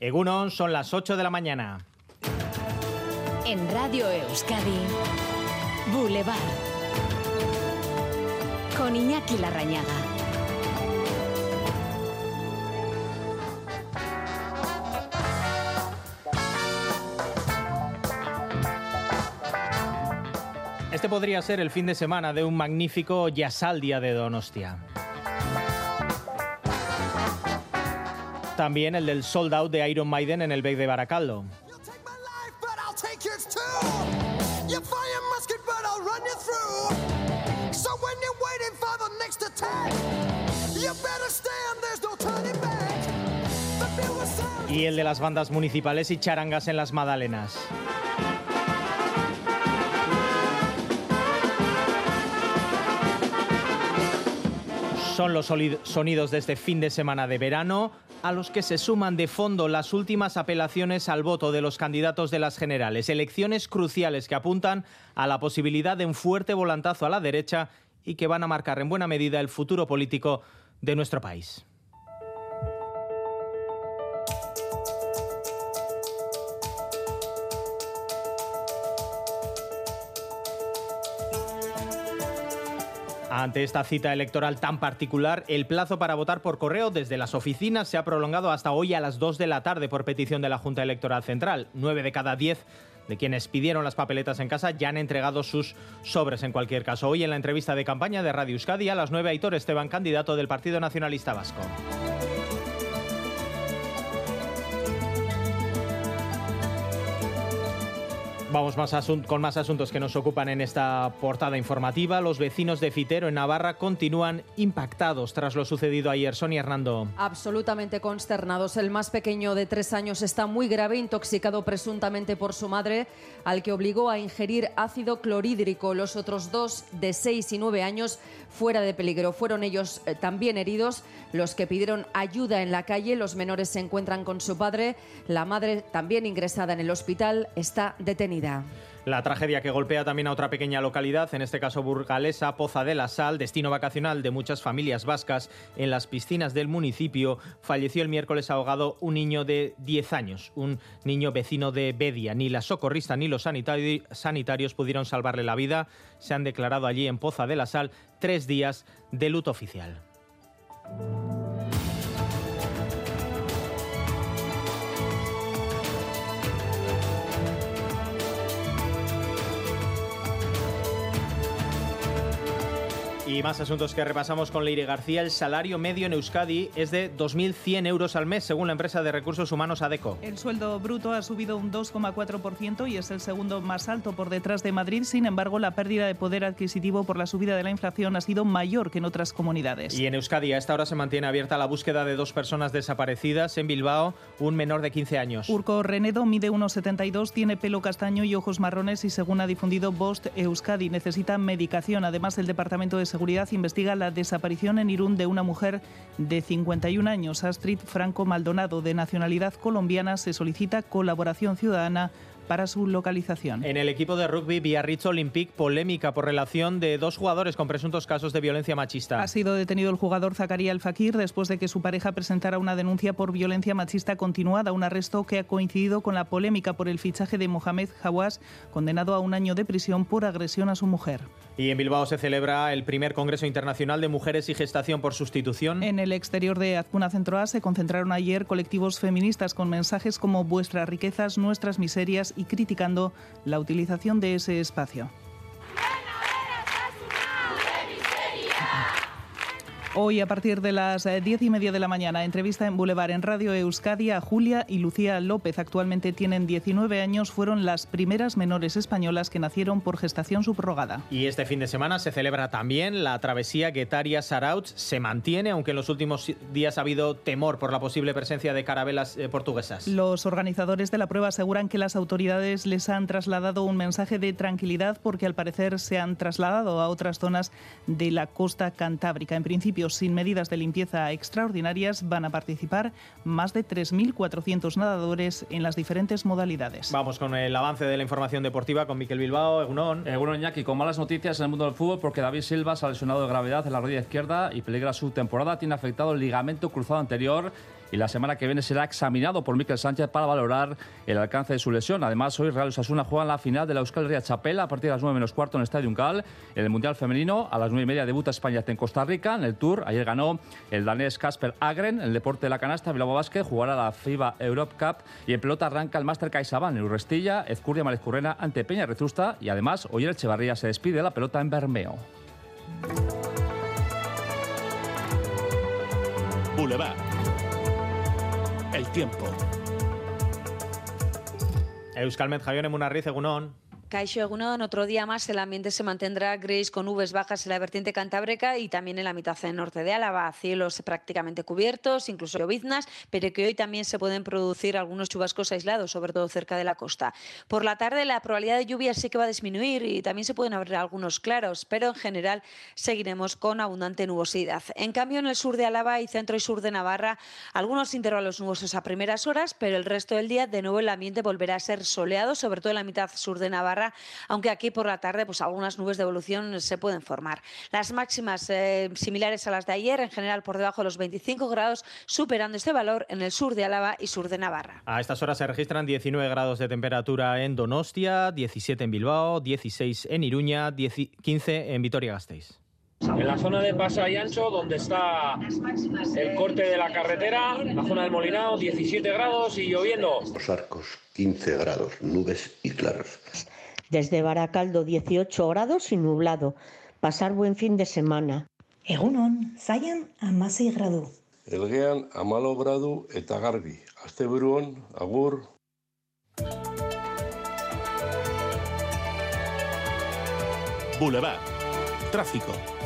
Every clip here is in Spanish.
Egunon, son las 8 de la mañana. En Radio Euskadi, Boulevard. Con Iñaki Larrañaga. Este podría ser el fin de semana de un magnífico Yasaldia de Donostia. También el del sold out de Iron Maiden en el Beck de Baracaldo. Y el de las bandas municipales y charangas en las Madalenas. Son los sonidos de este fin de semana de verano a los que se suman de fondo las últimas apelaciones al voto de los candidatos de las generales, elecciones cruciales que apuntan a la posibilidad de un fuerte volantazo a la derecha y que van a marcar en buena medida el futuro político de nuestro país. Ante esta cita electoral tan particular, el plazo para votar por correo desde las oficinas se ha prolongado hasta hoy a las 2 de la tarde por petición de la Junta Electoral Central. Nueve de cada diez de quienes pidieron las papeletas en casa ya han entregado sus sobres en cualquier caso. Hoy en la entrevista de campaña de Radio Euskadi a las 9, Aitor Esteban, candidato del Partido Nacionalista Vasco. Vamos más con más asuntos que nos ocupan en esta portada informativa. Los vecinos de Fitero en Navarra continúan impactados tras lo sucedido ayer. Sonia Hernando. Absolutamente consternados. El más pequeño de tres años está muy grave, intoxicado presuntamente por su madre, al que obligó a ingerir ácido clorhídrico. Los otros dos, de seis y nueve años, fuera de peligro. Fueron ellos eh, también heridos los que pidieron ayuda en la calle. Los menores se encuentran con su padre. La madre, también ingresada en el hospital, está detenida. La tragedia que golpea también a otra pequeña localidad, en este caso burgalesa, Poza de la Sal, destino vacacional de muchas familias vascas en las piscinas del municipio, falleció el miércoles ahogado un niño de 10 años, un niño vecino de Bedia. Ni la socorrista ni los sanitarios pudieron salvarle la vida. Se han declarado allí en Poza de la Sal tres días de luto oficial. Y más asuntos que repasamos con Leire García. El salario medio en Euskadi es de 2.100 euros al mes, según la empresa de recursos humanos ADECO. El sueldo bruto ha subido un 2,4% y es el segundo más alto por detrás de Madrid. Sin embargo, la pérdida de poder adquisitivo por la subida de la inflación ha sido mayor que en otras comunidades. Y en Euskadi, a esta hora se mantiene abierta la búsqueda de dos personas desaparecidas. En Bilbao, un menor de 15 años. Urco Renedo mide 1,72, tiene pelo castaño y ojos marrones y, según ha difundido Bost Euskadi, necesita medicación. Además, el Departamento de Seguridad Seguridad investiga la desaparición en Irún de una mujer de 51 años. Astrid Franco Maldonado, de nacionalidad colombiana, se solicita colaboración ciudadana para su localización. En el equipo de rugby Biarritz Olympic, polémica por relación de dos jugadores con presuntos casos de violencia machista. Ha sido detenido el jugador Zakaria El Fakir después de que su pareja presentara una denuncia por violencia machista continuada, un arresto que ha coincidido con la polémica por el fichaje de Mohamed Hawass, condenado a un año de prisión por agresión a su mujer. Y en Bilbao se celebra el primer Congreso Internacional de Mujeres y Gestación por Sustitución. En el exterior de Azcuna Centro A se concentraron ayer colectivos feministas con mensajes como vuestras riquezas, nuestras miserias y criticando la utilización de ese espacio. Hoy, a partir de las eh, diez y media de la mañana, entrevista en Boulevard en Radio Euskadi a Julia y Lucía López. Actualmente tienen 19 años, fueron las primeras menores españolas que nacieron por gestación subrogada. Y este fin de semana se celebra también la travesía Guetaria Sarauts. Se mantiene, aunque en los últimos días ha habido temor por la posible presencia de carabelas eh, portuguesas. Los organizadores de la prueba aseguran que las autoridades les han trasladado un mensaje de tranquilidad porque al parecer se han trasladado a otras zonas de la costa cantábrica. En principio, sin medidas de limpieza extraordinarias van a participar más de 3.400 nadadores en las diferentes modalidades. Vamos con el avance de la información deportiva con Miquel Bilbao, Egunon. Egunon Iñaki, con malas noticias en el mundo del fútbol porque David Silva se ha lesionado de gravedad en la rodilla izquierda y peligra su temporada. Tiene afectado el ligamento cruzado anterior y la semana que viene será examinado por Miquel Sánchez para valorar el alcance de su lesión. Además, hoy Real Osasuna juega la final de la Euskal Herria Chapela a partir de las 9 menos cuarto en el Estadio Uncal. En el Mundial Femenino, a las 9 y media debuta España en Costa Rica en el Tour. Ayer ganó el danés Casper Agren. En el deporte de la canasta, Bilbao Vázquez jugará la FIBA Europe Cup y en pelota arranca el Master CaixaBank en Urrestilla, Ezcurdia Malezcurrena ante Peña Rezusta y además hoy el Echevarría se despide de la pelota en Bermeo. Boulevard. El tiempo. Euskalmet Javier Emunarriz, Egunon. Caixo Egunon, otro día más el ambiente se mantendrá gris con nubes bajas en la vertiente cantábrica y también en la mitad norte de Álava. Cielos prácticamente cubiertos, incluso lloviznas, pero que hoy también se pueden producir algunos chubascos aislados, sobre todo cerca de la costa. Por la tarde la probabilidad de lluvia sí que va a disminuir y también se pueden abrir algunos claros, pero en general seguiremos con abundante nubosidad. En cambio, en el sur de Álava y centro y sur de Navarra, algunos intervalos nubosos a primeras horas, pero el resto del día de nuevo el ambiente volverá a ser soleado, sobre todo en la mitad sur de Navarra aunque aquí por la tarde pues algunas nubes de evolución se pueden formar. Las máximas eh, similares a las de ayer, en general por debajo de los 25 grados, superando este valor en el sur de Álava y sur de Navarra. A estas horas se registran 19 grados de temperatura en Donostia, 17 en Bilbao, 16 en Iruña, 15 en Vitoria-Gasteiz. En la zona de Pasa y Ancho, donde está el corte de la carretera, la zona del Molinao, 17 grados y lloviendo. Los arcos, 15 grados, nubes y claros. Desde Baracaldo 18 grados y nublado. Pasar buen fin de semana. Egunon, zaian amasei gradu. Elgean amalo gradu eta garbi. Asteburuan, agur. Boulevard. Tráfico.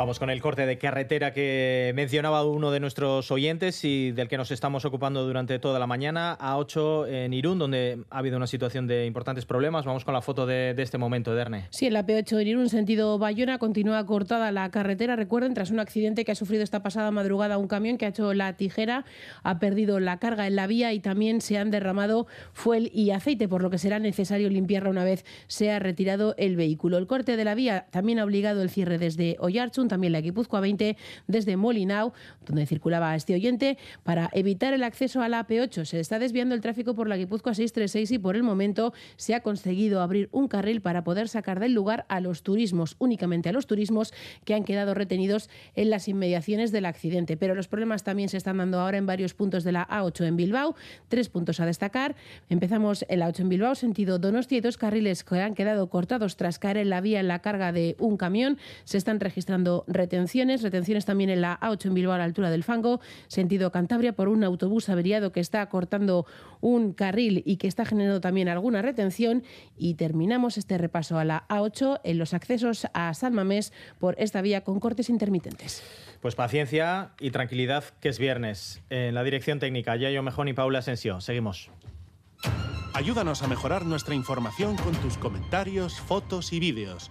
Vamos con el corte de carretera que mencionaba uno de nuestros oyentes y del que nos estamos ocupando durante toda la mañana, A8 en Irún, donde ha habido una situación de importantes problemas. Vamos con la foto de, este momento, Derne. Sí, en la P8 en Irún, sentido Bayona, continúa cortada la carretera. Recuerden, tras un accidente que ha sufrido esta pasada madrugada un camión que ha hecho la tijera, ha perdido la carga en la vía y también se han derramado fuel y aceite, por lo que será necesario limpiarla una vez se ha retirado el vehículo. El corte de la vía también ha obligado el cierre desde Oyarchun también la Guipúzcoa 20 desde Molinau, donde circulaba este oyente, para evitar el acceso a la AP8. Se está desviando el tráfico por la Guipúzcoa 636 y por el momento se ha conseguido abrir un carril para poder sacar del lugar a los turismos, únicamente a los turismos que han quedado retenidos en las inmediaciones del accidente. Pero los problemas también se están dando ahora en varios puntos de la A8 en Bilbao. Tres puntos a destacar. Empezamos en la 8 en Bilbao, sentido Donostia, y dos carriles que han quedado cortados tras caer en la vía en la carga de un camión. Se están registrando retenciones, retenciones también en la A8 en Bilbao a la altura del Fango, sentido Cantabria por un autobús averiado que está cortando un carril y que está generando también alguna retención y terminamos este repaso a la A8 en los accesos a San Mamés por esta vía con cortes intermitentes. Pues paciencia y tranquilidad que es viernes. En la dirección técnica, Yayo Mejón y Paula Asensio. Seguimos. Ayúdanos a mejorar nuestra información con tus comentarios, fotos y vídeos.